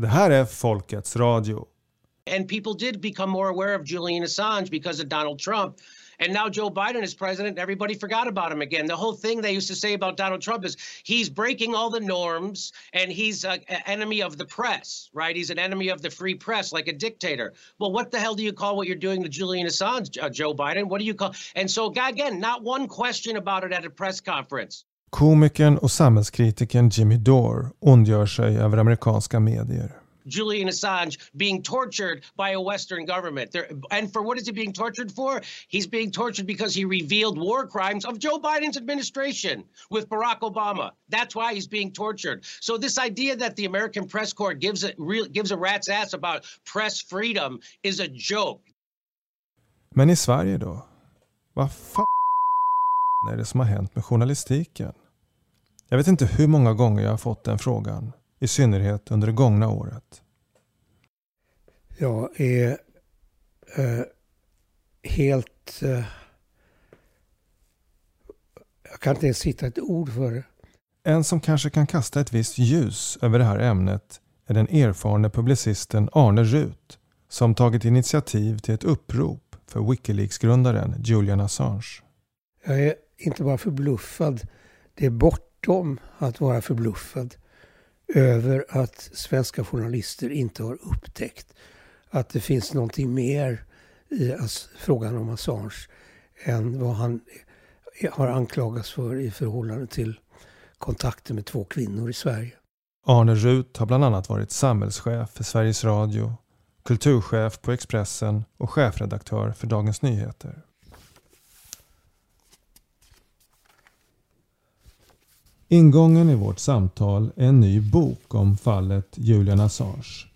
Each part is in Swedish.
Det här är Folkets Radio. And people did become more aware of Julian Assange because of Donald Trump. And now Joe Biden is president, everybody forgot about him again. The whole thing they used to say about Donald Trump is he's breaking all the norms and he's an enemy of the press, right? He's an enemy of the free press, like a dictator. Well, what the hell do you call what you're doing to Julian Assange, uh, Joe Biden? What do you call? And so, again, not one question about it at a press conference. Komikern och samhällskritikern Jimmy Dore ondgör sig över amerikanska medier. Julian Assange being tortured by a Western government. There, and for what is he being tortured for? He's being tortured because he revealed war crimes of Joe Biden's administration with Barack Obama. That's why he's being tortured. So this idea that the American press corps gives a real, gives a rat's ass about press freedom is a joke. Men i Sverige då? Vad fan är det som har hänt med journalistiken? Jag vet inte hur många gånger jag har fått den frågan i synnerhet under det gångna året. Jag är eh, helt... Eh, jag kan inte ens hitta ett ord för det. En som kanske kan kasta ett visst ljus över det här ämnet är den erfarne publicisten Arne Rut som tagit initiativ till ett upprop för Wikileaks-grundaren Julian Assange. Jag är inte bara förbluffad, det är Tvärtom att vara förbluffad över att svenska journalister inte har upptäckt att det finns någonting mer i frågan om Assange än vad han har anklagats för i förhållande till kontakter med två kvinnor i Sverige. Arne Rut har bland annat varit samhällschef för Sveriges Radio, kulturchef på Expressen och chefredaktör för Dagens Nyheter. Ingången i vårt samtal är en ny bok om fallet Julian Assange.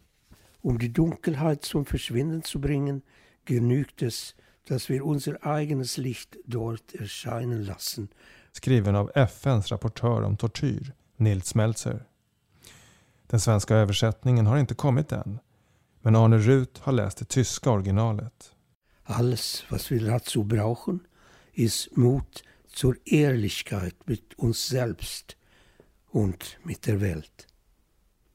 Um die Dunkelheit zum Verschwinden zu bringen, genügt es, dass wir unser eigenes Licht dort erscheinen lassen. Skriven av FNs rapportör om tortyr, Nils Meltzer. Den svenska översättningen har inte kommit än, men Arne Rut har läst det tyska originalet. Alles, was wir dazu brauchen, ist Mut zur Ehrlichkeit mit uns selbst und mit der Welt.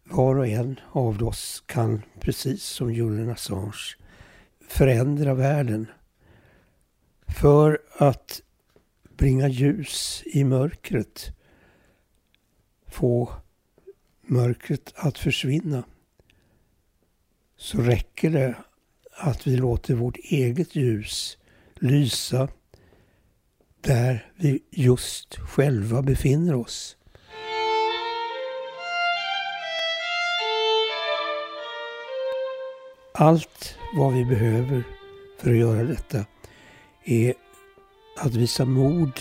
Var och en av oss kan, precis som Julian Assange, förändra världen för att bringa ljus i mörkret. Få mörkret att försvinna. Så räcker det att vi låter vårt eget ljus lysa där vi just själva befinner oss. Allt vad vi behöver för att göra detta är att visa mod,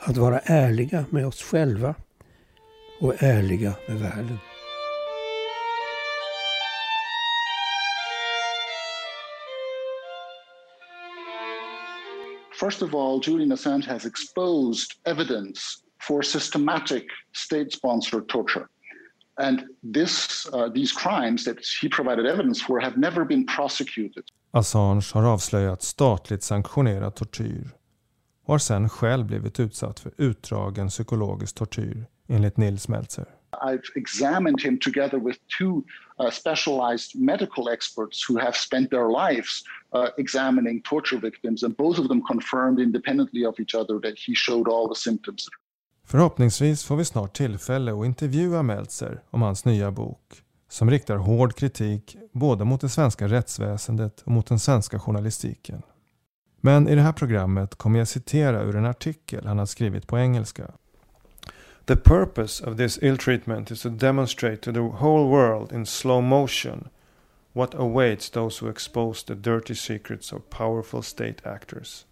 att vara ärliga med oss själva och ärliga med världen. First of all, Julian Assange has exposed evidence for systematic state-sponsored torture. And this, uh, these crimes that he provided evidence for have never been prosecuted. Assange har avslöjat statligt sanktionerad tortyr och har sen själv blivit utsatt för utdragen psykologisk tortyr enligt Nils Meltzer. I've examined him together with two uh, specialized medical experts who have spent their lives uh, examining torture victims, and both of them confirmed independently of each other that he showed all the symptoms. Förhoppningsvis får vi snart tillfälle att intervjua Meltzer om hans nya bok som riktar hård kritik både mot det svenska rättsväsendet och mot den svenska journalistiken. Men i det här programmet kommer jag citera ur en artikel han har skrivit på engelska. The purpose of this ill treatment is to demonstrate to the whole world in slow motion what awaits those who expose the dirty secrets of powerful state actors.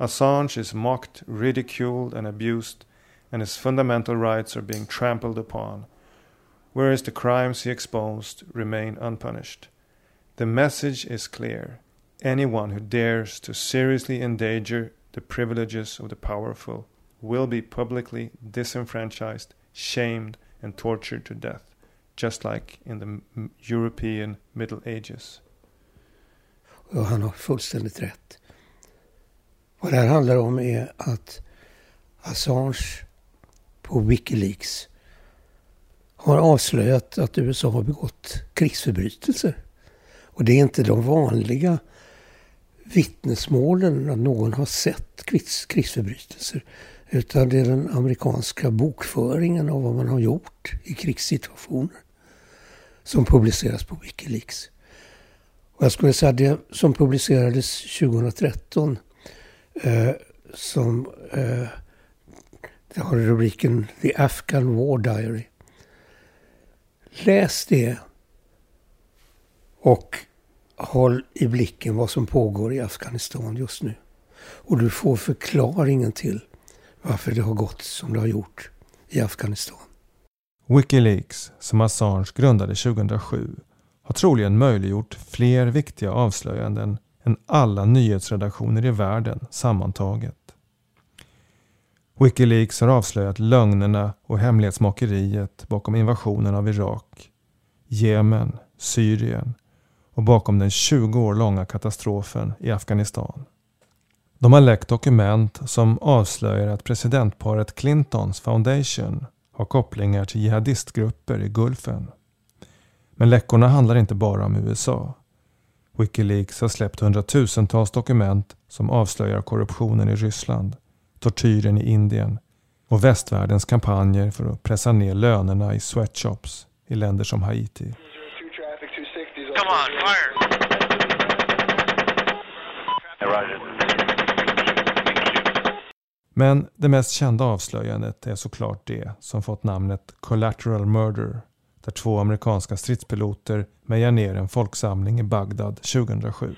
Assange is mocked, ridiculed, and abused, and his fundamental rights are being trampled upon, whereas the crimes he exposed remain unpunished. The message is clear. Anyone who dares to seriously endanger the privileges of the powerful will be publicly disenfranchised, shamed, and tortured to death, just like in the European Middle Ages. Och han har fullständigt rätt. Vad det här handlar om är att Assange på Wikileaks har avslöjat att USA har begått krigsförbrytelser. Och det är inte de vanliga vittnesmålen att någon har sett krigsförbrytelser. Utan det är den amerikanska bokföringen av vad man har gjort i krigssituationer som publiceras på Wikileaks. Och jag skulle säga att det som publicerades 2013 eh, som eh, det har rubriken The Afghan War Diary. Läs det och håll i blicken vad som pågår i Afghanistan just nu. Och du får förklaringen till varför det har gått som det har gjort i Afghanistan. Wikileaks, som Assange grundade 2007, har troligen möjliggjort fler viktiga avslöjanden än alla nyhetsredaktioner i världen sammantaget. Wikileaks har avslöjat lögnerna och hemlighetsmakeriet bakom invasionen av Irak, Jemen, Syrien och bakom den 20 år långa katastrofen i Afghanistan. De har läckt dokument som avslöjar att presidentparet Clintons Foundation har kopplingar till jihadistgrupper i Gulfen. Men läckorna handlar inte bara om USA. Wikileaks har släppt hundratusentals dokument som avslöjar korruptionen i Ryssland, tortyren i Indien och västvärldens kampanjer för att pressa ner lönerna i sweatshops i länder som Haiti. Come on, fire! Men det mest kända avslöjandet är såklart det som fått namnet Collateral Murder där två amerikanska stridspiloter mejar ner en folksamling i Bagdad 2007.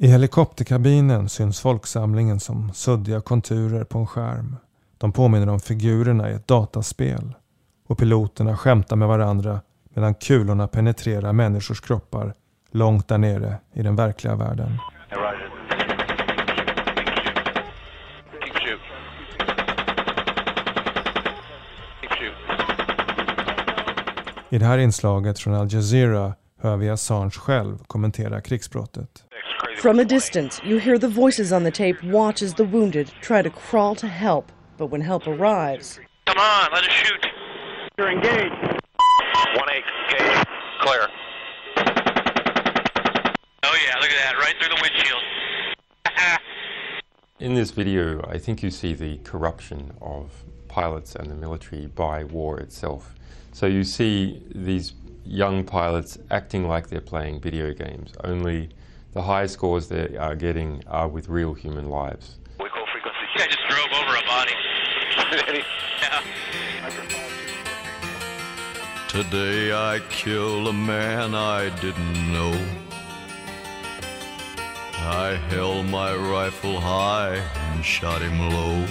I helikopterkabinen syns folksamlingen som suddiga konturer på en skärm. De påminner om figurerna i ett dataspel. Och piloterna skämtar med varandra medan kulorna penetrerar människors kroppar långt där nere i den verkliga världen. I det här inslaget från Al Jazeera hör vi Assange själv kommentera krigsbrottet. From a distance, you hear the voices on the tape watch as the wounded try to crawl to help. But when help arrives... Come on, let us shoot. You're engaged. In this video, I think you see the corruption of pilots and the military by war itself. So you see these young pilots acting like they're playing video games, only the high scores they are getting are with real human lives. We call frequency. Yeah, I just drove over a body. yeah. Today I killed a man I didn't know. I held my rifle high and shot him low.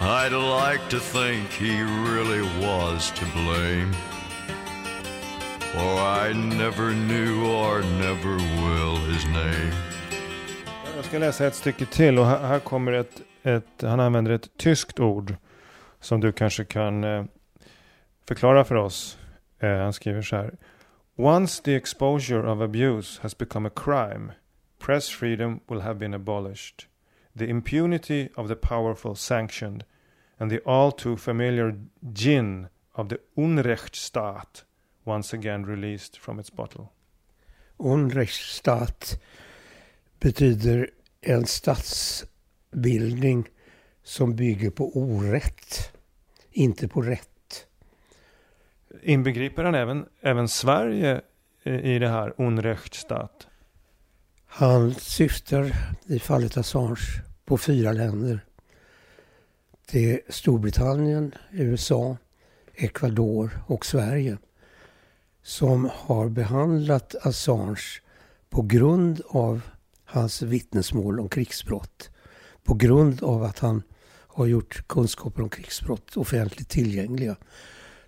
I'd like to think he really was to blame. For I never knew or never will his name. Jag ska läsa ett stycke till och här, kommer ett, ett, han använder ett tyskt ord som du kanske kan eh, förklara för oss. Eh, han skriver så här. Once the exposure of abuse has become a crime, press freedom will have been abolished. The impunity of the powerful sanctioned and the all too familiar gin of the Unrechtsstaat once again released from its bottle. Unrechtsstaat betyder en statsbildning som bygger på orätt, inte på rätt. Inbegriper han även, även Sverige i det här Unrechtsstaat? Han syftar i fallet Assange på fyra länder. Det är Storbritannien, USA, Ecuador och Sverige som har behandlat Assange på grund av hans vittnesmål om krigsbrott. På grund av att han har gjort kunskaper om krigsbrott offentligt tillgängliga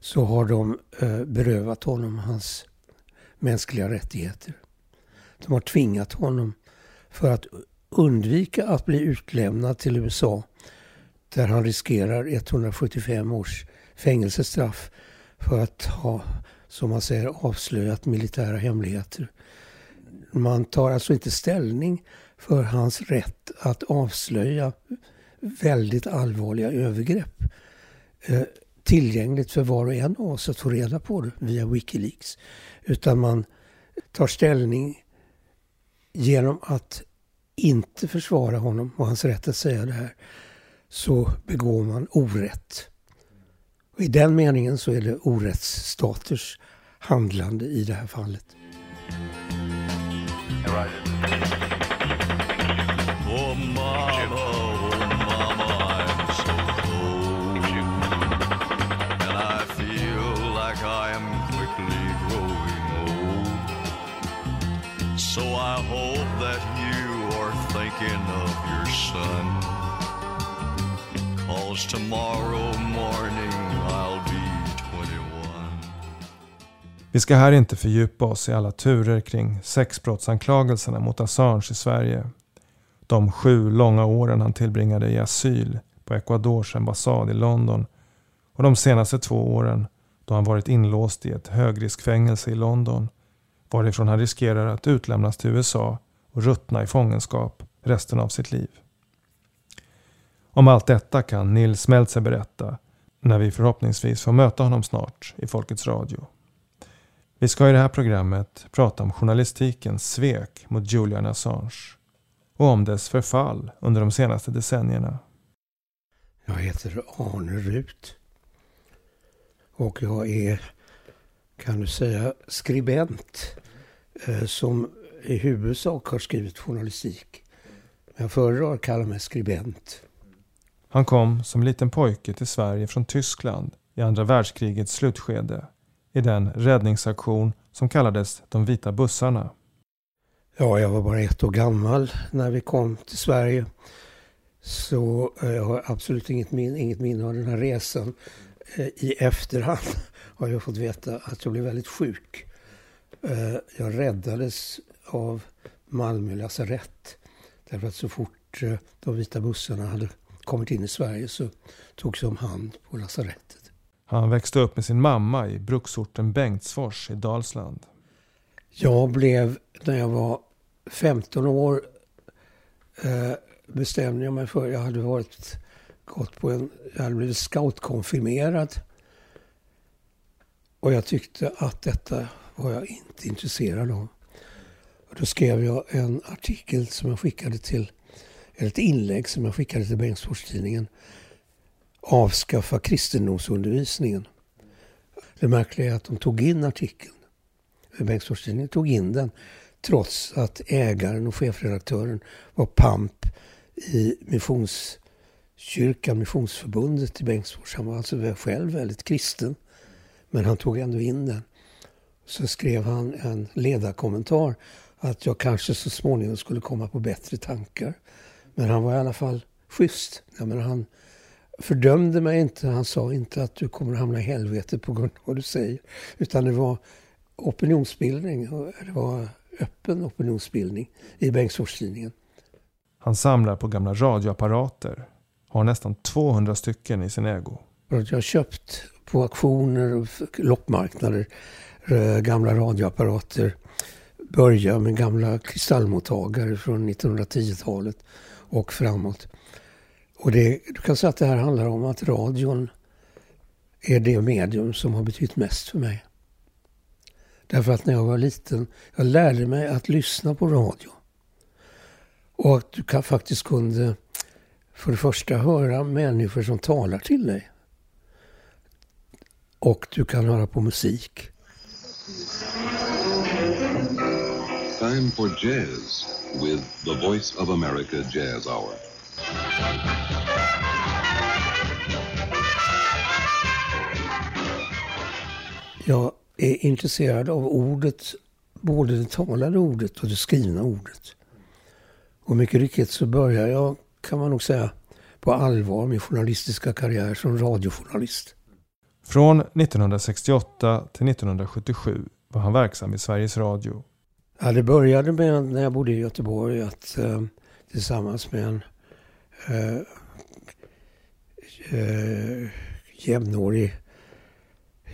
så har de eh, berövat honom hans mänskliga rättigheter. De har tvingat honom för att undvika att bli utlämnad till USA där han riskerar 175 års fängelsestraff för att ha, som man säger, avslöjat militära hemligheter. man tar alltså inte ställning för hans rätt att avslöja väldigt allvarliga övergrepp. Eh, Tillgängligt för var och en av oss att få reda på det via Wikileaks. Utan man tar ställning genom att inte försvara honom och hans rätt att säga det här så begår man orätt. Och I den meningen så är det orättsstaters handlande i det här fallet. Thinking of your son. Cause tomorrow morning I'll be 21. Vi ska här inte fördjupa oss i alla turer kring sexbrottsanklagelserna mot Assange i Sverige. De sju långa åren han tillbringade i asyl på Ecuadors ambassad i London och de senaste två åren då han varit inlåst i ett högriskfängelse i London varifrån han riskerar att utlämnas till USA och ruttna i fångenskap resten av sitt liv. Om allt detta kan Nils Meltzer berätta när vi förhoppningsvis får möta honom snart i Folkets Radio. Vi ska i det här programmet prata om journalistikens svek mot Julian Assange och om dess förfall under de senaste decennierna. Jag heter Arne Rut. Och jag är, kan du säga, skribent eh, som i huvudsak har skrivit journalistik. Men jag föredrar att kalla mig skribent. Han kom som liten pojke till Sverige från Tyskland i andra världskrigets slutskede i den räddningsaktion som kallades de vita bussarna. Ja, jag var bara ett år gammal när vi kom till Sverige. Så eh, jag har absolut inget, min inget minne av den här resan. Eh, I efterhand har jag fått veta att jag blev väldigt sjuk. Eh, jag räddades av Malmö lasarett. Därför att så fort eh, de vita bussarna hade kommit in i Sverige så togs jag om hand på lasarettet. Han växte upp med sin mamma i bruksorten Bengtsfors i Dalsland. Jag blev, när jag var 15 år, eh, bestämde jag mig för, jag hade varit, gått på en, jag hade blivit scoutkonfirmerad. Och jag tyckte att detta var jag inte intresserad av. Då skrev jag en artikel som jag skickade till, eller ett inlägg som jag skickade till Bengtsfors-tidningen. Avskaffa kristendomsundervisningen. Det märkliga är att de tog in artikeln. Bengtsfors-tidningen tog in den trots att ägaren och chefredaktören var pamp i Missionskyrkan, Missionsförbundet i Bengtsfors. Han var alltså själv väldigt kristen. Men han tog ändå in den. Så skrev han en ledarkommentar att jag kanske så småningom skulle komma på bättre tankar. Men han var i alla fall schysst. Jag menar, han fördömde mig inte. Han sa inte att du kommer att hamna i helvete på grund av vad du säger. Utan det var opinionsbildning. Det var öppen opinionsbildning i Bengtsfors-tidningen. Han samlar på gamla radioapparater. Har nästan 200 stycken i sin ägo. Jag har köpt på auktioner och loppmarknader eh, gamla radioapparater. Börja med gamla kristallmottagare från 1910-talet och framåt. Och det, du kan säga att det här handlar om att radion är det medium som har betytt mest för mig. Därför att när jag var liten, jag lärde mig att lyssna på radio. Och att du kan, faktiskt kunde för det första höra människor som talar till dig. Och du kan höra på musik. Time for jazz with the Voice of America Jazz Hour. Jag är intresserad av ordet, både det talade ordet och det skrivna ordet. Och mycket riktigt så börjar jag, kan man nog säga, på allvar min journalistiska karriär som radiojournalist. Från 1968 till 1977 var han verksam i Sveriges Radio. Ja, det började med när jag bodde i Göteborg att eh, tillsammans med en eh, eh, jämnårig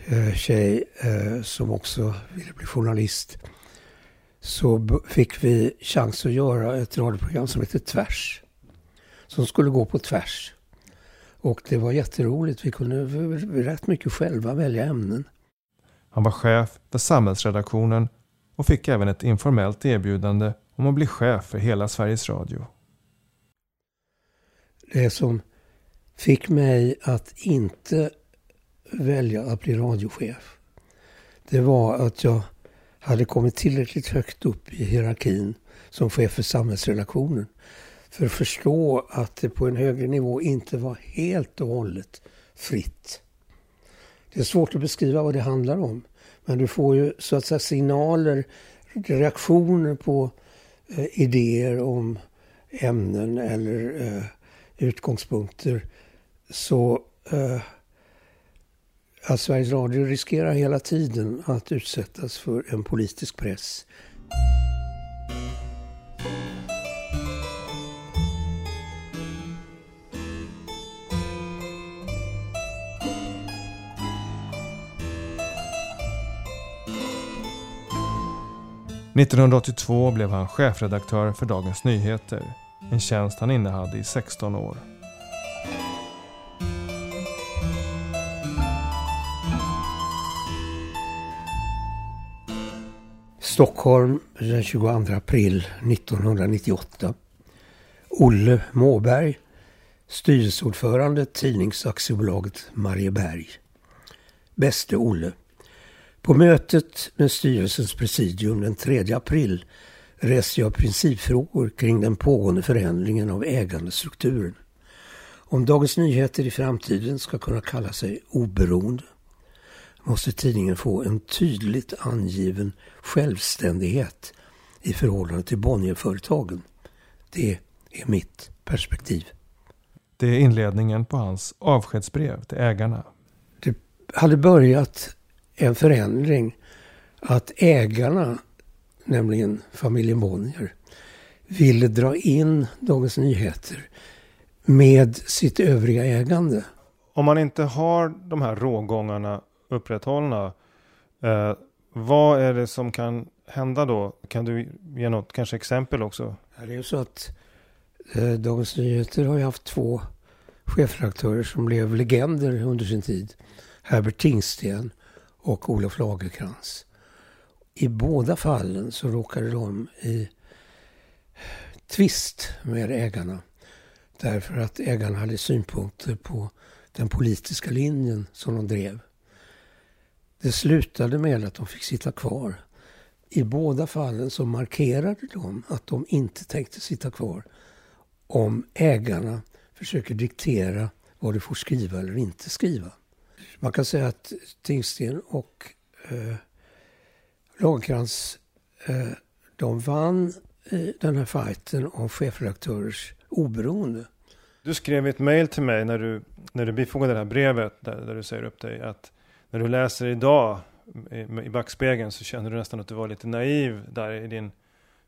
eh, tjej eh, som också ville bli journalist så fick vi chans att göra ett radioprogram som heter Tvärs. Som skulle gå på tvärs. Och det var jätteroligt. Vi kunde rätt mycket själva välja ämnen. Han var chef för samhällsredaktionen och fick även ett informellt erbjudande om att bli chef för hela Sveriges Radio. Det som fick mig att inte välja att bli radiochef, det var att jag hade kommit tillräckligt högt upp i hierarkin som chef för samhällsrelationen för att förstå att det på en högre nivå inte var helt och hållet fritt. Det är svårt att beskriva vad det handlar om. Men du får ju så att säga signaler, reaktioner på eh, idéer om ämnen eller eh, utgångspunkter. Så eh, att Sveriges Radio riskerar hela tiden att utsättas för en politisk press. 1982 blev han chefredaktör för Dagens Nyheter, en tjänst han innehade i 16 år. Stockholm den 22 april 1998. Olle Måberg, styrelseordförande Tidningsaktiebolaget Marieberg. Bäste Olle. På mötet med styrelsens presidium den 3 april reste jag principfrågor kring den pågående förändringen av ägandestrukturen. Om Dagens Nyheter i framtiden ska kunna kalla sig oberoende måste tidningen få en tydligt angiven självständighet i förhållande till Bonnierföretagen. Det är mitt perspektiv. Det är inledningen på hans avskedsbrev till ägarna. Det hade börjat en förändring att ägarna, nämligen familjen Bonnier, ville dra in Dagens Nyheter med sitt övriga ägande. Om man inte har de här rågångarna upprätthållna, eh, vad är det som kan hända då? Kan du ge något kanske exempel också? det är ju så att eh, Dagens Nyheter har ju haft två chefredaktörer som blev legender under sin tid. Herbert Tingsten och Olof Lagerkrans. I båda fallen så råkade de i tvist med ägarna. Därför att ägarna hade synpunkter på den politiska linjen som de drev. Det slutade med att de fick sitta kvar. I båda fallen så markerade de att de inte tänkte sitta kvar om ägarna försöker diktera vad du får skriva eller inte skriva. Man kan säga att Tingsten och eh, Lagercrantz eh, de vann i den här fighten om chefredaktörers oberoende. Du skrev ett mejl till mig när du, när du bifogade det här brevet där, där du säger upp dig att när du läser idag i, i backspegeln så känner du nästan att du var lite naiv där i din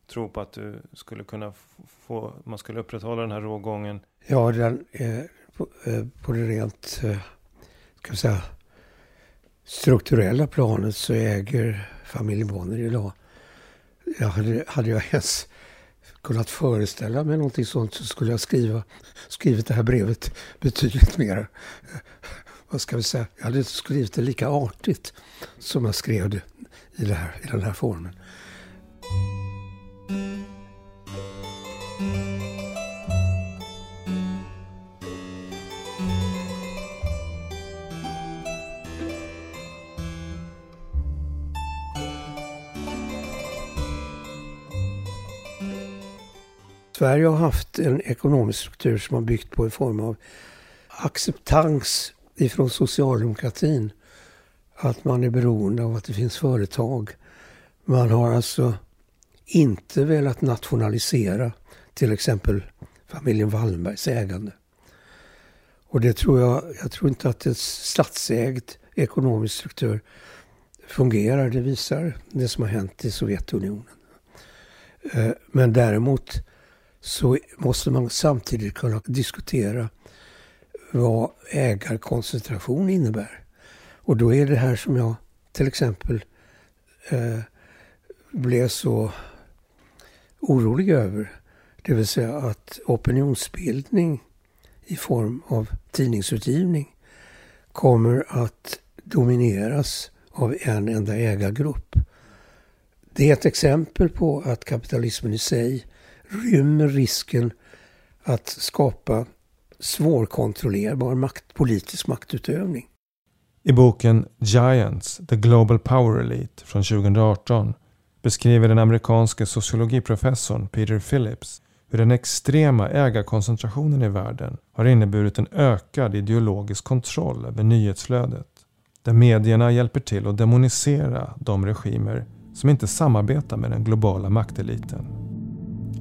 tro på att du skulle kunna få, man skulle upprätthålla den här rågången. Ja, den, eh, på, eh, på det rent eh, ska säga, strukturella planet så äger familjen Bonnier idag. Jag hade, hade jag ens kunnat föreställa mig någonting sånt så skulle jag skriva, skrivit det här brevet betydligt mer, vad ska vi säga, jag hade skrivit det lika artigt som jag skrev det i, det här, i den här formen. Sverige har haft en ekonomisk struktur som har byggt på en form av acceptans ifrån socialdemokratin. Att man är beroende av att det finns företag. Man har alltså inte velat nationalisera till exempel familjen Wallenbergs ägande. Och det tror jag, jag tror inte att en statsägd ekonomisk struktur fungerar. Det visar det som har hänt i Sovjetunionen. Eh, men däremot så måste man samtidigt kunna diskutera vad ägarkoncentration innebär. Och då är det här som jag till exempel eh, blev så orolig över. Det vill säga att opinionsbildning i form av tidningsutgivning kommer att domineras av en enda ägargrupp. Det är ett exempel på att kapitalismen i sig rymmer risken att skapa svårkontrollerbar makt, politisk maktutövning. I boken Giants, The Global Power Elite från 2018 beskriver den amerikanske sociologiprofessorn Peter Phillips hur den extrema ägarkoncentrationen i världen har inneburit en ökad ideologisk kontroll över nyhetsflödet. Där medierna hjälper till att demonisera de regimer som inte samarbetar med den globala makteliten.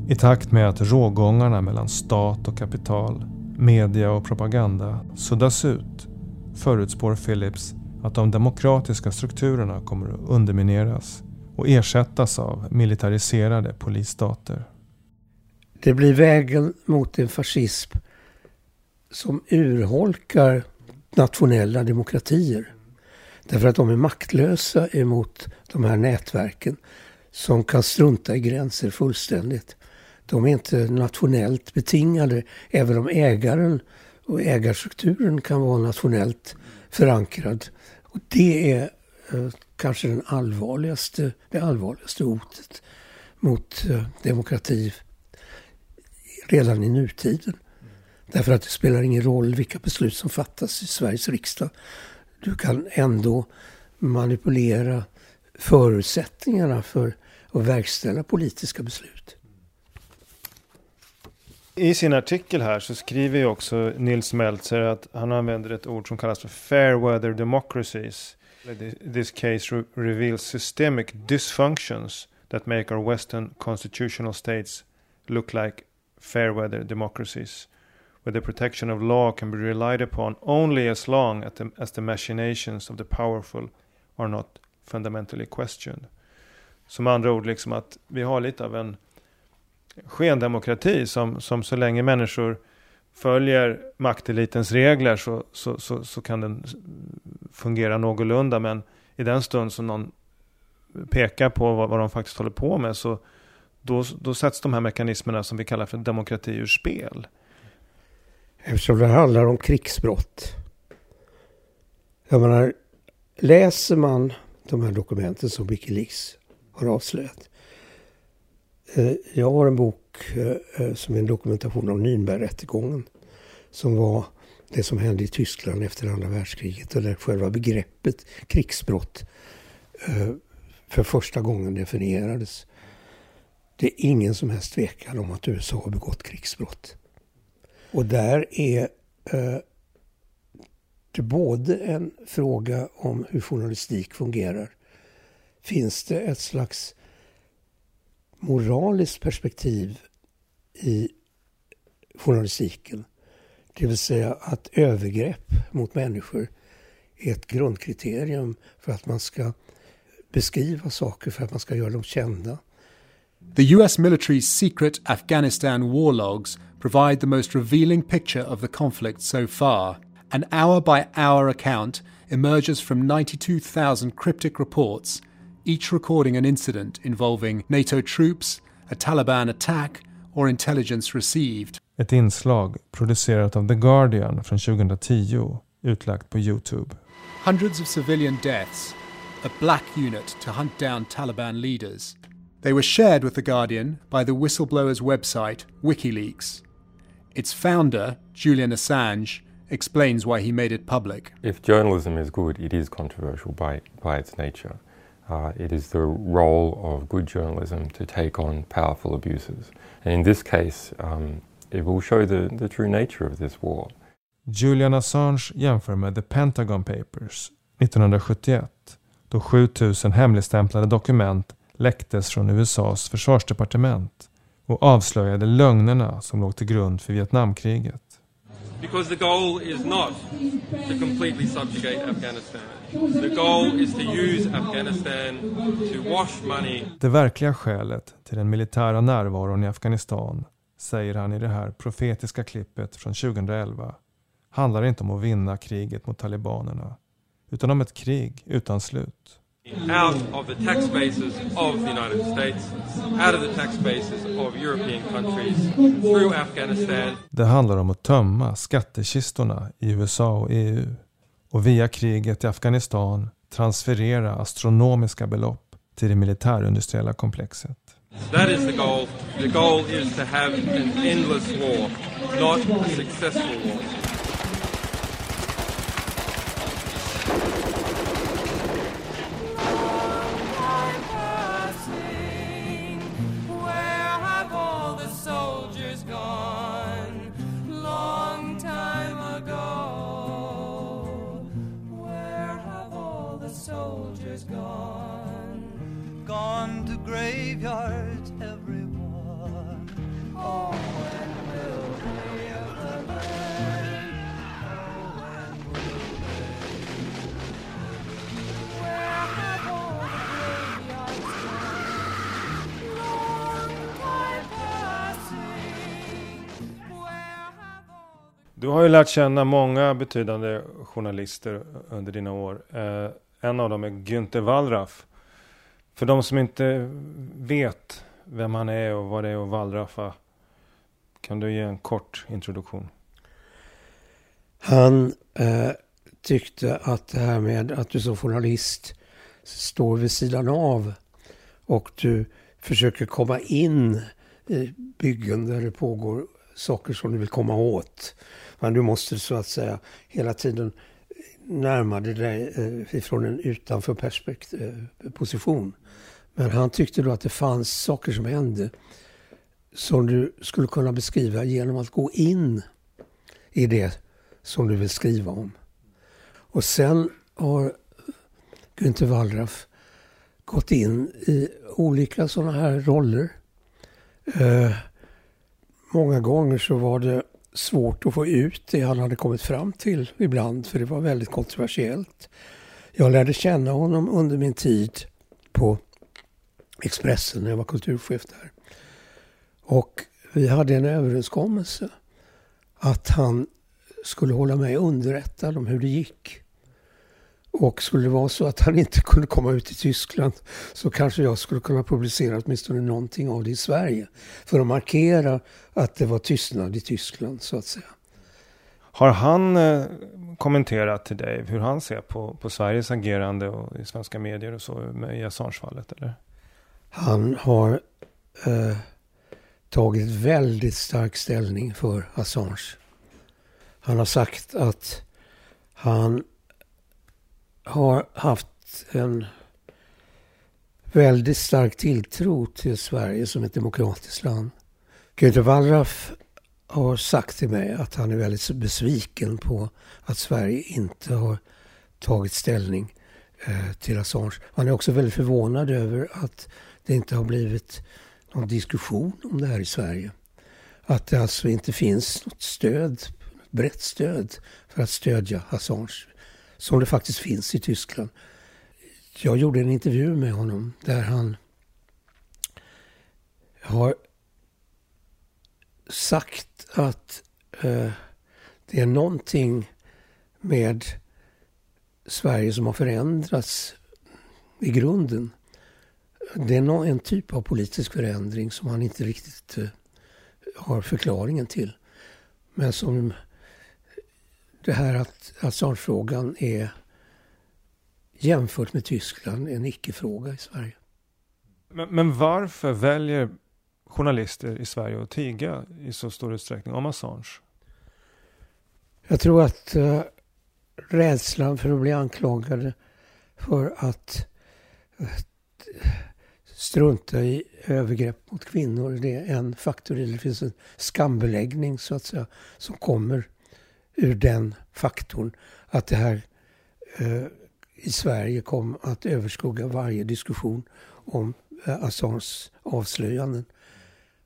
I takt med att rågångarna mellan stat och kapital, media och propaganda suddas ut förutspår Phillips att de demokratiska strukturerna kommer att undermineras och ersättas av militariserade polisstater. Det blir vägen mot en fascism som urholkar nationella demokratier. Därför att de är maktlösa emot de här nätverken som kan strunta i gränser fullständigt. De är inte nationellt betingade, även om ägaren och ägarstrukturen kan vara nationellt förankrad. Och det är eh, kanske den allvarligaste, det allvarligaste hotet mot eh, demokrati redan i nutiden. Därför att det spelar ingen roll vilka beslut som fattas i Sveriges riksdag. Du kan ändå manipulera förutsättningarna för att verkställa politiska beslut. I sin artikel här så skriver ju också Nils Meltzer att han använder ett ord som kallas för fair weather democracies. This case re reveals systemic dysfunctions that make our western constitutional states look like fair weather democracies. Where the protection of law can be relied upon only as long as the, as the machinations of the powerful are not fundamentally questioned. Som andra ord liksom att vi har lite av en skendemokrati som, som så länge människor följer maktelitens regler så, så, så, så, kan den fungera någorlunda. Men i den stund som någon pekar på vad, vad de faktiskt håller på med så då, då sätts de här mekanismerna som vi kallar för demokrati ur spel. Eftersom det handlar om krigsbrott. Jag menar, läser man de här dokumenten som Wikileaks har avslöjat Eh, jag har en bok eh, eh, som är en dokumentation av Nürnbergrättegången. Som var det som hände i Tyskland efter andra världskriget och där själva begreppet krigsbrott för första gången definierades. Det är ingen som helst tvekan om att USA har begått krigsbrott. Och där är det både en fråga om hur journalistik fungerar. Finns det ett slags moraliskt perspektiv i journalistiken. Det vill säga att övergrepp mot människor är ett grundkriterium för att man ska beskriva saker, för att man ska göra dem kända. The US military's secret Afghanistan war logs provide the most revealing picture of the conflict so far. An hour by hour account emerges from 92,000 cryptic reports each recording an incident involving NATO troops, a Taliban attack or intelligence received. Ett inslag producerat av The Guardian från 2010 utlagt på Youtube. Hundreds of civilian deaths, a black unit to hunt down Taliban leaders. They were shared with The Guardian by the whistleblower's website WikiLeaks. Its founder, Julian Assange, explains why he made it public. If journalism is good, it is controversial by, by its nature. Uh, it is the role of good journalism to take on powerful abuses. And in this case, um, it will show the, the true nature of this war. Julian Assange jämför med The Pentagon Papers 1971 då 7000 hemligstämplade dokument läcktes från USAs försvarsdepartement och avslöjade lögnerna som låg till grund för Vietnamkriget. Because the goal is not to completely subjugate Afghanistan. Det verkliga skälet till den militära närvaron i Afghanistan, säger han i det här profetiska klippet från 2011, handlar inte om att vinna kriget mot talibanerna, utan om ett krig utan slut. out of the tax bases of the United States, out of the tax bases of European countries, through Afghanistan. Det handlar om att tömma skattekistorna i USA och EU och via kriget i Afghanistan transferera astronomiska belopp till det militärindustriella komplexet. That is the goal. The goal is to have an endless war, not a successful war. Du har ju lärt känna många betydande journalister under dina år. Eh, en av dem är Günther Wallraff. För de som inte vet vem han är och vad det är att wallraffa. Kan du ge en kort introduktion? Han eh, tyckte att det här med att du som journalist står vid sidan av och du försöker komma in i byggen där det pågår saker som du vill komma åt. Men du måste så att säga hela tiden närma dig eh, ifrån en utanför perspektiv, eh, position. Men han tyckte då att det fanns saker som hände som du skulle kunna beskriva genom att gå in i det som du vill skriva om. Och sen har Günther Wallraff gått in i olika sådana här roller. Eh, Många gånger så var det svårt att få ut det han hade kommit fram till ibland, för det var väldigt kontroversiellt. Jag lärde känna honom under min tid på Expressen när jag var kulturchef där. Och vi hade en överenskommelse att han skulle hålla mig underrättad om hur det gick. Och skulle det vara så att han inte kunde komma ut i Tyskland så kanske jag skulle kunna publicera åtminstone någonting av det i Sverige. För att markera att det var tystnad i Tyskland så att säga. Har han eh, kommenterat till dig hur han ser på, på Sveriges agerande och i svenska medier och så med, i Assange-fallet? Eller? Han har eh, tagit väldigt stark ställning för Assange. Han har sagt att han har haft en väldigt stark tilltro till Sverige som ett demokratiskt land. Günter Wallraff har sagt till mig att han är väldigt besviken på att Sverige inte har tagit ställning eh, till Assange. Han är också väldigt förvånad över att det inte har blivit någon diskussion om det här i Sverige. Att det alltså inte finns något stöd, brett stöd för att stödja Assange som det faktiskt finns i Tyskland. Jag gjorde en intervju med honom där han har sagt att eh, det är någonting med Sverige som har förändrats i grunden. Det är en typ av politisk förändring som han inte riktigt eh, har förklaringen till. Men som det här att Assange-frågan är jämfört med Tyskland en icke-fråga i Sverige. Men, men, varför väljer journalister i Sverige att tiga i så stor utsträckning om Assange? Jag tror att uh, rädslan för att bli anklagade för att uh, strunta i övergrepp mot kvinnor, det är en faktor. Det finns en skambeläggning så att säga som kommer ur den faktorn att det här eh, i Sverige kom att överskugga varje diskussion om eh, Assanges avslöjanden.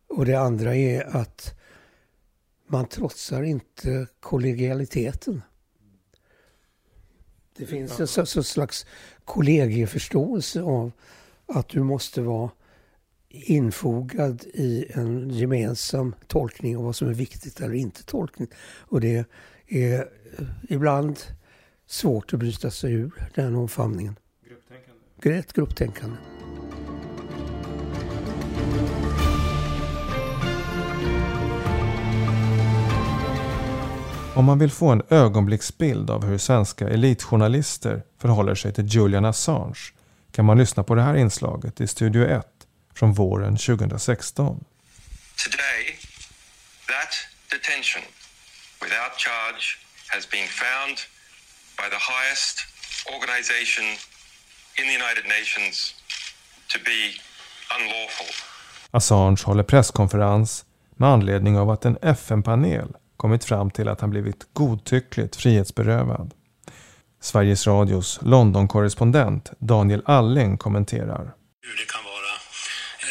Och det andra är att man trotsar inte kollegialiteten. Det finns en så, så slags kollegieförståelse av att du måste vara infogad i en gemensam tolkning av vad som är viktigt eller inte tolkning. Och det är ibland svårt att bryta sig ur den omfamningen. Är ett grupptänkande. Om man vill få en ögonblicksbild av hur svenska elitjournalister förhåller sig till Julian Assange kan man lyssna på det här inslaget i Studio 1 från våren 2016. Today, that detention without charge has been found by the highest organization in the United Nations to be unlawful. Assange håller presskonferens med anledning av att en FN-panel kommit fram till att han blivit godtyckligt frihetsberövad. Sveriges Radios London-korrespondent Daniel Alling kommenterar. Hur det kan vara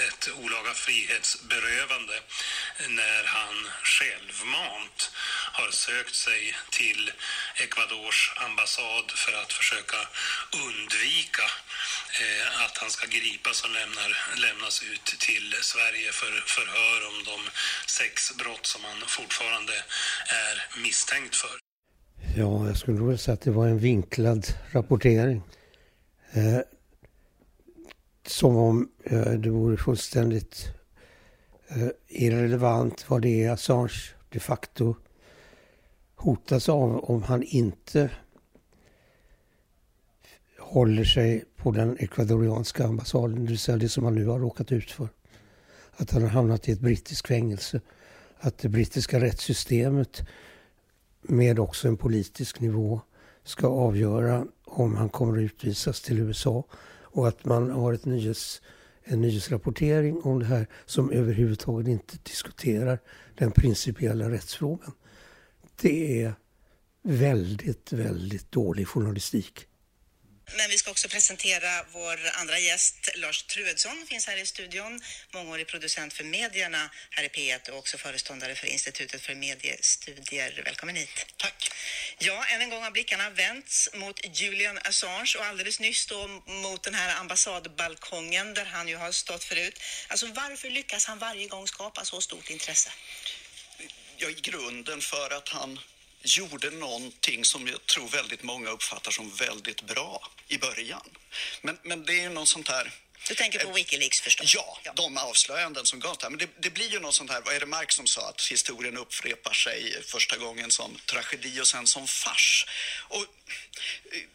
ett olaga frihetsberövande när han självmant har sökt sig till Ecuadors ambassad för att försöka undvika eh, att han ska gripas och lämnar, lämnas ut till Sverige för förhör om de sex brott som han fortfarande är misstänkt för. Ja, jag skulle väl säga att det var en vinklad rapportering. Eh, som om eh, det vore fullständigt eh, irrelevant vad det är Assange de facto hotas av om han inte håller sig på den ekvadorianska ambassaden, det vill säga det som han nu har råkat ut för. Att han har hamnat i ett brittiskt fängelse. Att det brittiska rättssystemet med också en politisk nivå ska avgöra om han kommer att utvisas till USA och att man har ett nyhets, en nyhetsrapportering om det här som överhuvudtaget inte diskuterar den principiella rättsfrågan. Det är väldigt, väldigt dålig journalistik. Men vi ska också presentera vår andra gäst, Lars Truedsson, finns här i studion. Mångårig producent för medierna här i P1 och också föreståndare för Institutet för mediestudier. Välkommen hit. Tack. Ja, än en gång har blickarna vänts mot Julian Assange och alldeles nyss då mot den här ambassadbalkongen där han ju har stått förut. Alltså varför lyckas han varje gång skapa så stort intresse? Ja, i grunden för att han gjorde någonting som jag tror väldigt många uppfattar som väldigt bra i början. Men, men det är ju något sånt här... Du tänker på Wikileaks förstås? Ja, de avslöjanden som gavs där. Men det, det, blir ju något sånt här, vad är det Marx som sa, att historien upprepar sig första gången som tragedi och sen som fars. Och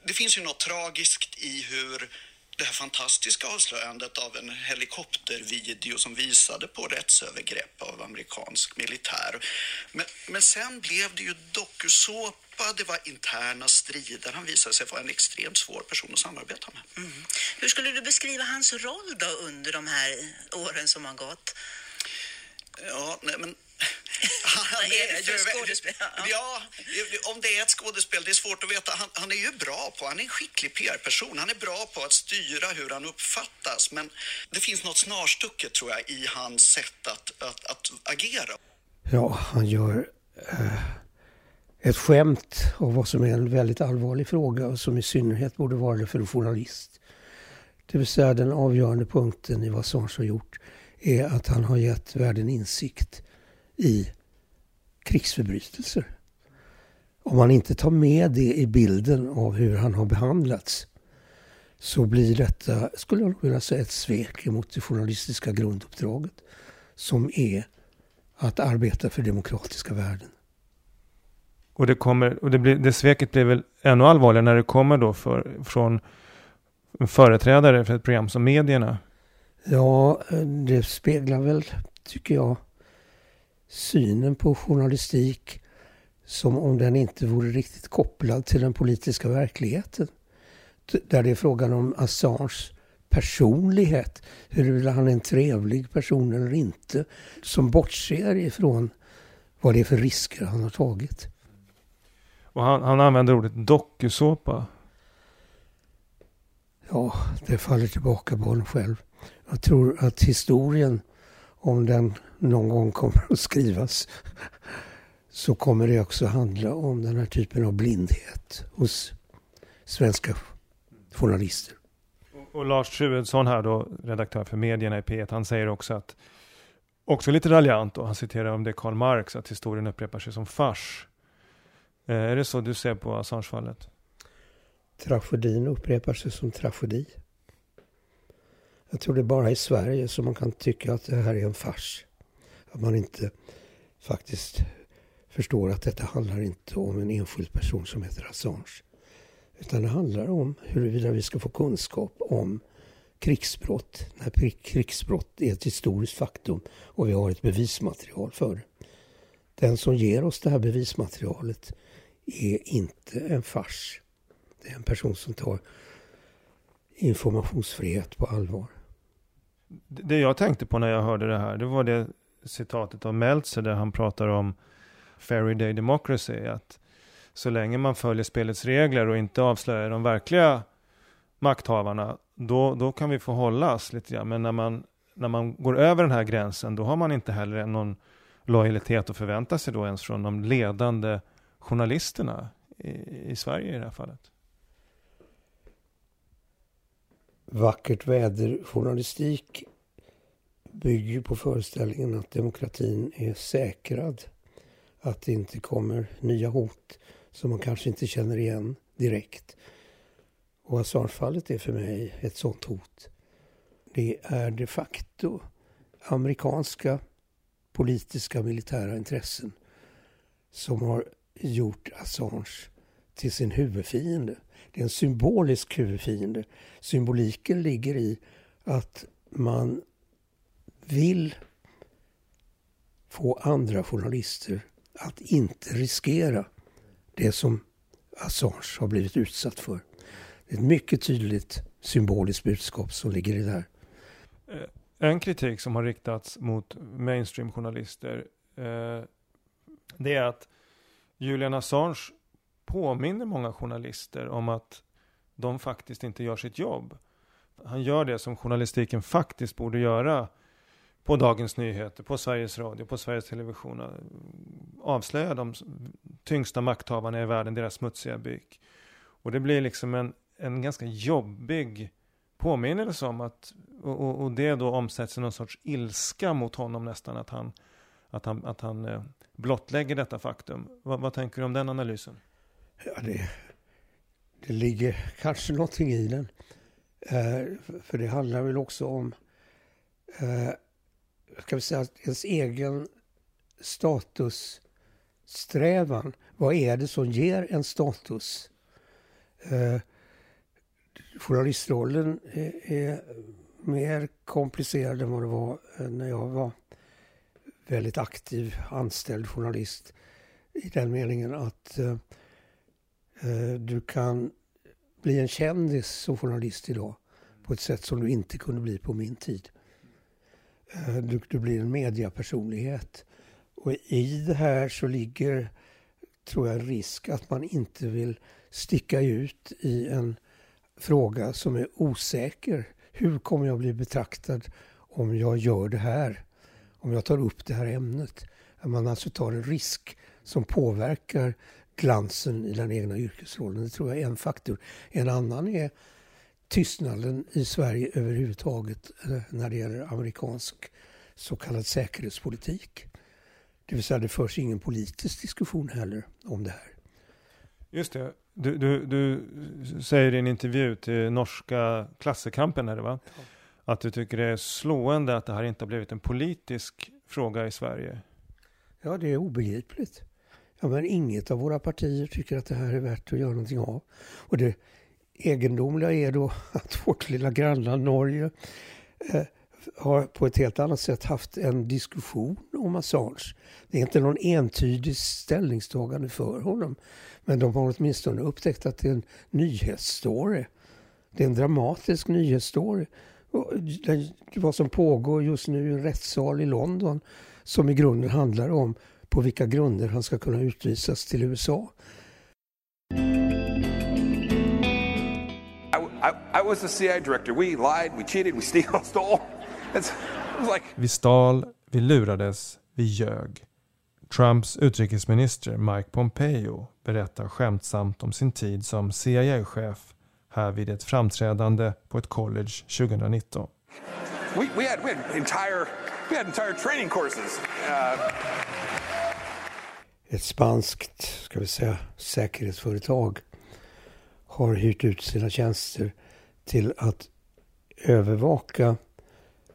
det finns ju något tragiskt i hur det här fantastiska avslöjandet av en helikoptervideo som visade på rättsövergrepp av amerikansk militär. Men, men sen blev det ju dokusåpa, det var interna strider. Han visade sig vara en extremt svår person att samarbeta med. Mm. Hur skulle du beskriva hans roll då under de här åren som har gått? Ja, nej men Han är, är för skådespel? Ja, om det är ett skådespel, det är svårt att veta. Han, han är ju bra på, han är en skicklig PR-person. Han är bra på att styra hur han uppfattas. Men det finns något snarstucket tror jag i hans sätt att, att, att agera. Ja, han gör eh, ett skämt av vad som är en väldigt allvarlig fråga och som i synnerhet borde vara det för en journalist. Det vill säga den avgörande punkten i vad Assange har gjort är att han har gett världen insikt i krigsförbrytelser. Om man inte tar med det i bilden av hur han har behandlats så blir detta, skulle jag vilja säga, ett svek mot det journalistiska grunduppdraget som är att arbeta för demokratiska värden. Och det, kommer, och det, blir, det sveket blir väl ännu allvarligare när det kommer då för, från företrädare för ett program som medierna? Ja, det speglar väl, tycker jag, synen på journalistik som om den inte vore riktigt kopplad till den politiska verkligheten. Där det är frågan om Assange personlighet, huruvida han är en trevlig person eller inte, som bortser ifrån vad det är för risker han har tagit. Och han, han använder ordet dokusåpa. Ja, det faller tillbaka på honom själv. Jag tror att historien, om den någon gång kommer att skrivas, så kommer det också handla om den här typen av blindhet hos svenska journalister. Och Lars Truedsson här då, redaktör för medierna i P1, han säger också att, också lite raljant och han citerar om det Karl Marx, att historien upprepar sig som fars. Eh, är det så du ser på Assange-fallet? Tragedin upprepar sig som tragedi. Jag tror det är bara i Sverige som man kan tycka att det här är en fars. Att man inte faktiskt förstår att detta handlar inte om en enskild person som heter Assange. Utan det handlar om huruvida vi ska få kunskap om krigsbrott. När krigsbrott är ett historiskt faktum och vi har ett bevismaterial för det. Den som ger oss det här bevismaterialet är inte en fars. Det är en person som tar informationsfrihet på allvar. Det jag tänkte på när jag hörde det här, det var det citatet av Meltzer där han pratar om Fairy Day Democracy. Att så länge man följer spelets regler och inte avslöjar de verkliga makthavarna, då, då kan vi få hållas lite grann. Men när man, när man går över den här gränsen, då har man inte heller någon lojalitet att förvänta sig då ens från de ledande journalisterna i, i Sverige i det här fallet. Vackert väder-journalistik bygger på föreställningen att demokratin är säkrad. Att det inte kommer nya hot som man kanske inte känner igen direkt. Och Assange-fallet är för mig ett sånt hot. Det är de facto amerikanska politiska militära intressen som har gjort Assange till sin huvudfiende. Det är en symbolisk huvudfiende. Symboliken ligger i att man vill få andra journalister att inte riskera det som Assange har blivit utsatt för. Det är ett mycket tydligt symboliskt budskap som ligger i det här. Eh, en kritik som har riktats mot mainstream-journalister eh, det är att Julian Assange påminner många journalister om att de faktiskt inte gör sitt jobb. Han gör det som journalistiken faktiskt borde göra på Dagens Nyheter, på Sveriges Radio, på Sveriges Television. Avslöja de tyngsta makthavarna i världen, deras smutsiga byk. Och det blir liksom en, en ganska jobbig påminnelse om att, och, och det då omsätts i någon sorts ilska mot honom nästan, att han, att han, att han eh, blottlägger detta faktum. Vad, vad tänker du om den analysen? Ja, det, det ligger kanske någonting i den. Eh, för det handlar väl också om eh, ska vi säga, ens egen statussträvan. Vad är det som ger en status? Eh, journalistrollen är, är, mer komplicerad än vad det var eh, när jag var väldigt aktiv anställd journalist. I den meningen att eh, Eh, du kan bli en kändis som journalist idag på ett sätt som du inte kunde bli på min tid. Eh, du, du blir en mediapersonlighet. Och i det här så ligger, tror jag, en risk att man inte vill sticka ut i en fråga som är osäker. Hur kommer jag bli betraktad om jag gör det här? Om jag tar upp det här ämnet? Att man alltså tar en risk som påverkar glansen i den egna yrkesrollen. Det tror jag är en faktor. En annan är tystnaden i Sverige överhuvudtaget eh, när det gäller amerikansk så kallad säkerhetspolitik. Det vill säga det förs ingen politisk diskussion heller om det här. Just det. Du, du, du säger i en intervju till norska klassekampen är det va? Ja. Att du tycker det är slående att det här inte har blivit en politisk fråga i Sverige. Ja, det är obegripligt. Ja, men inget av våra partier tycker att det här är värt att göra någonting av. Och det egendomliga är då att vårt lilla grannland Norge eh, har på ett helt annat sätt haft en diskussion om Assange. Det är inte någon entydig ställningstagande för honom. Men de har åtminstone upptäckt att det är en nyhetsstory. Det är en dramatisk nyhetsstory. Vad som pågår just nu i en rättssal i London som i grunden handlar om på vilka grunder han ska kunna utvisas till USA. I, I was the CIA director. We lied, we cheated, we stole. Like... Vi stal, vi lurades, vi ljög. Trumps utrikesminister Mike Pompeo berättar skämtsamt om sin tid som CIA-chef här vid ett framträdande på ett college 2019. We, we, had, we, had, entire, we had entire training courses. Uh... Ett spanskt, ska vi säga, säkerhetsföretag har hyrt ut sina tjänster till att övervaka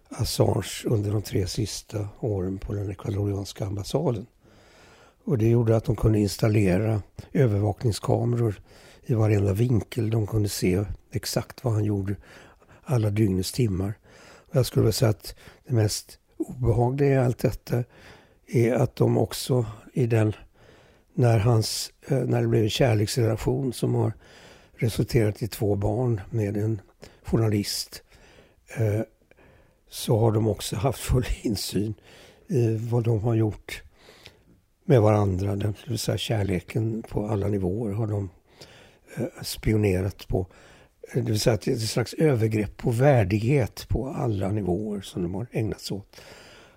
Assange under de tre sista åren på den ecuadorianska ambassaden. Och det gjorde att de kunde installera övervakningskameror i varenda vinkel. De kunde se exakt vad han gjorde alla dygnets timmar. Och jag skulle vilja säga att det mest obehagliga i allt detta är att de också i den, när, hans, eh, när det blev en kärleksrelation som har resulterat i två barn med en journalist eh, så har de också haft full insyn i vad de har gjort med varandra. Det vill säga kärleken på alla nivåer har de eh, spionerat på. Det vill säga att det är ett slags övergrepp på värdighet på alla nivåer som de har ägnat sig åt.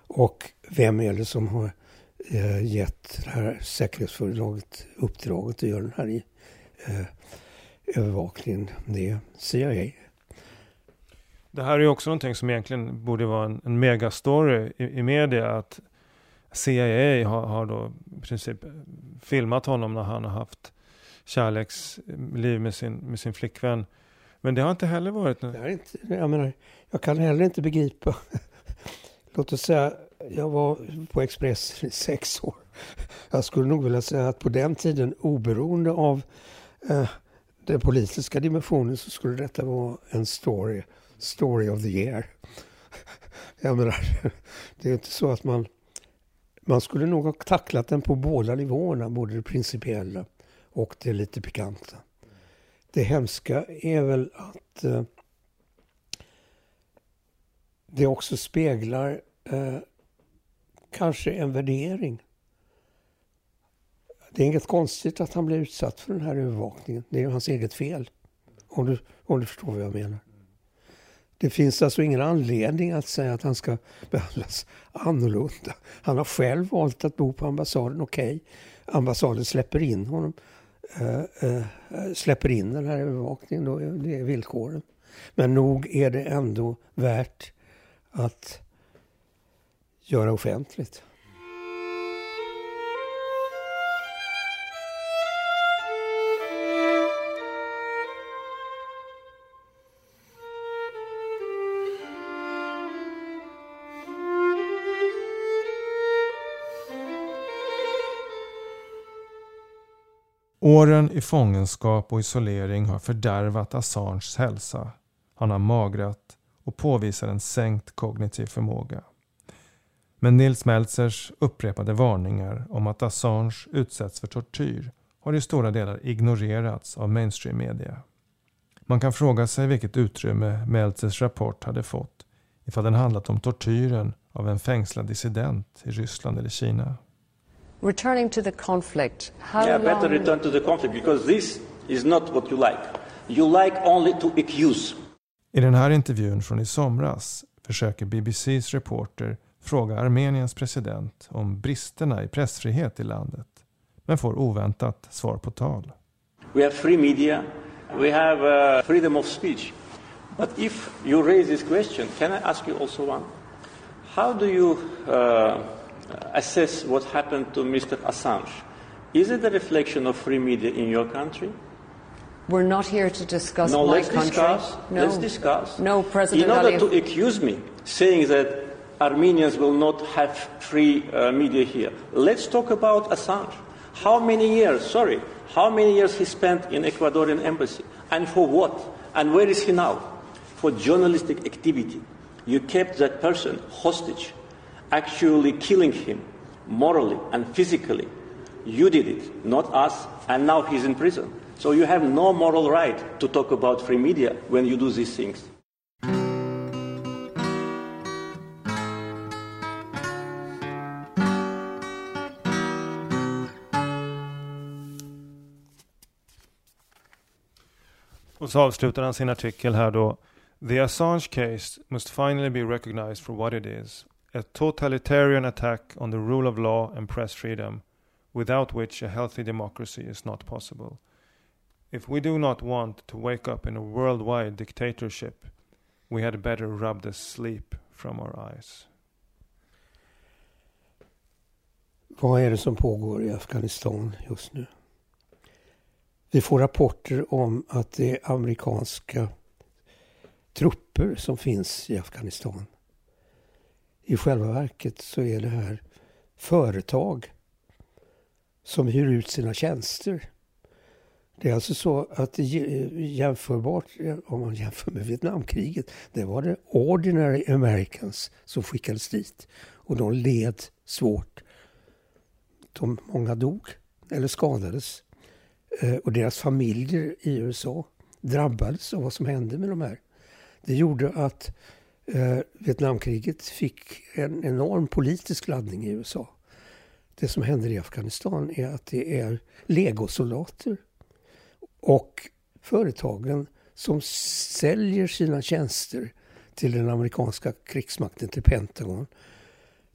Och vem är det som har gett det här säkerhetsföretaget uppdraget att göra den här eh, övervakningen? Det är CIA. Det här är också någonting som egentligen borde vara en, en megastory i, i media. Att CIA har, har då i princip filmat honom när han har haft kärleksliv med sin, med sin flickvän. Men det har inte heller varit... Det är inte, jag, menar, jag kan heller inte begripa. Låt oss säga, jag var på Expressen i sex år. Jag skulle nog vilja säga att på den tiden, oberoende av eh, den politiska dimensionen, så skulle detta vara en story, story of the year. Jag menar, det är inte så att man... Man skulle nog ha tacklat den på båda nivåerna, både det principiella och det lite pikanta. Det hemska är väl att eh, det också speglar eh, kanske en värdering. Det är inget konstigt att han blir utsatt för den här övervakningen. Det är ju hans eget fel. Om du, om du förstår vad jag menar. Det finns alltså ingen anledning att säga att han ska behandlas annorlunda. Han har själv valt att bo på ambassaden, okej. Okay. Ambassaden släpper in honom. Äh, äh, släpper in den här övervakningen, då, det är villkoren. Men nog är det ändå värt att göra offentligt. Åren i fångenskap och isolering har fördärvat Assanges hälsa. Han har magrat och påvisar en sänkt kognitiv förmåga. Men Nils Meltzers upprepade varningar om att Assange utsätts för tortyr har i stora delar ignorerats av mainstream-media. Man kan fråga sig vilket utrymme Meltzers rapport hade fått ifall den handlat om tortyren av en fängslad dissident i Ryssland eller Kina. Returning to the conflict, how yeah, long... better return to the conflict because this is not what you like. You like only to accuse. I den här intervjun från i somras försöker BBCs reporter fråga Armeniens president om bristerna i pressfrihet i landet, men får oväntat svar på tal. We have free media, we have uh, freedom of speech. But if you raise this question, can I ask you also one? How do you uh, assess what happened to Mr. Assange? Is it a reflection of free media in your country? We're not here to discuss no, my let's country. discuss. No. Let's discuss. No, President In order Aliyev. to accuse me, saying that Armenians will not have free uh, media here, let's talk about Assange. How many years? Sorry, how many years he spent in Ecuadorian embassy, and for what? And where is he now? For journalistic activity. You kept that person hostage, actually killing him morally and physically. You did it, not us, and now he's in prison. So you have no moral right to talk about free media when you do these things. Och så avslutar han sin artikel här då. The Assange case must finally be recognized for what it is. A totalitarian attack on the rule of law and press freedom, without which a healthy democracy is not possible. If we do not want to wake up in a worldwide dictatorship, we had better rub the sleep from our eyes. Vad är det som pågår i Afghanistan just nu? Vi får rapporter om att det är amerikanska trupper som finns i Afghanistan. I själva verket så är det här företag som hyr ut sina tjänster. Det är alltså så att det eh, är jämförbart, eh, om man jämför med Vietnamkriget, det var det ordinary Americans som skickades dit. Och de led svårt. De, många dog eller skadades. Eh, och deras familjer i USA drabbades av vad som hände med de här. Det gjorde att eh, Vietnamkriget fick en enorm politisk laddning i USA. Det som händer i Afghanistan är att det är legosoldater och företagen som säljer sina tjänster till den amerikanska krigsmakten, till Pentagon.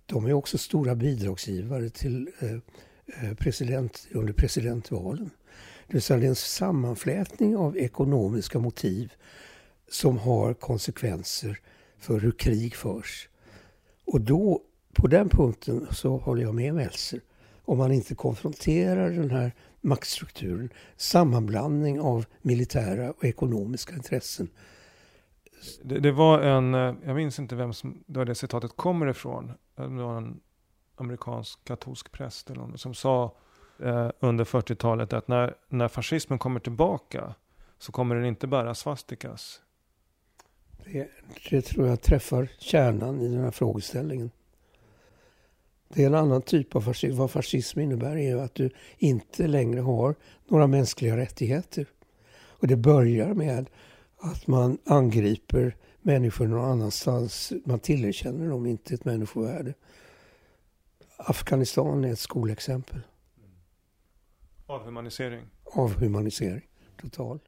De är också stora bidragsgivare till eh, eh president, under presidentvalen. Det vill säga det är en sammanflätning av ekonomiska motiv som har konsekvenser för hur krig förs. Och då, på den punkten, så håller jag med Meltzer. Om man inte konfronterar den här maktstrukturen, sammanblandning av militära och ekonomiska intressen. Det, det, var en, eh, jag minns inte vem som det, det citatet kommer ifrån. Det var en amerikansk katolsk präst eller någon, som sa eh, under 40-talet att när, när fascismen kommer tillbaka så kommer den inte bära svastikas. Det, det tror jag träffar kärnan i den här frågeställningen. Det är en annan typ av fascism. Vad fascism innebär är att du inte längre har några mänskliga rättigheter. Och det börjar med att man angriper människor någon annanstans. Man tillerkänner dem inte ett människovärde. Afghanistan är ett skolexempel. Avhumanisering. Avhumanisering, total.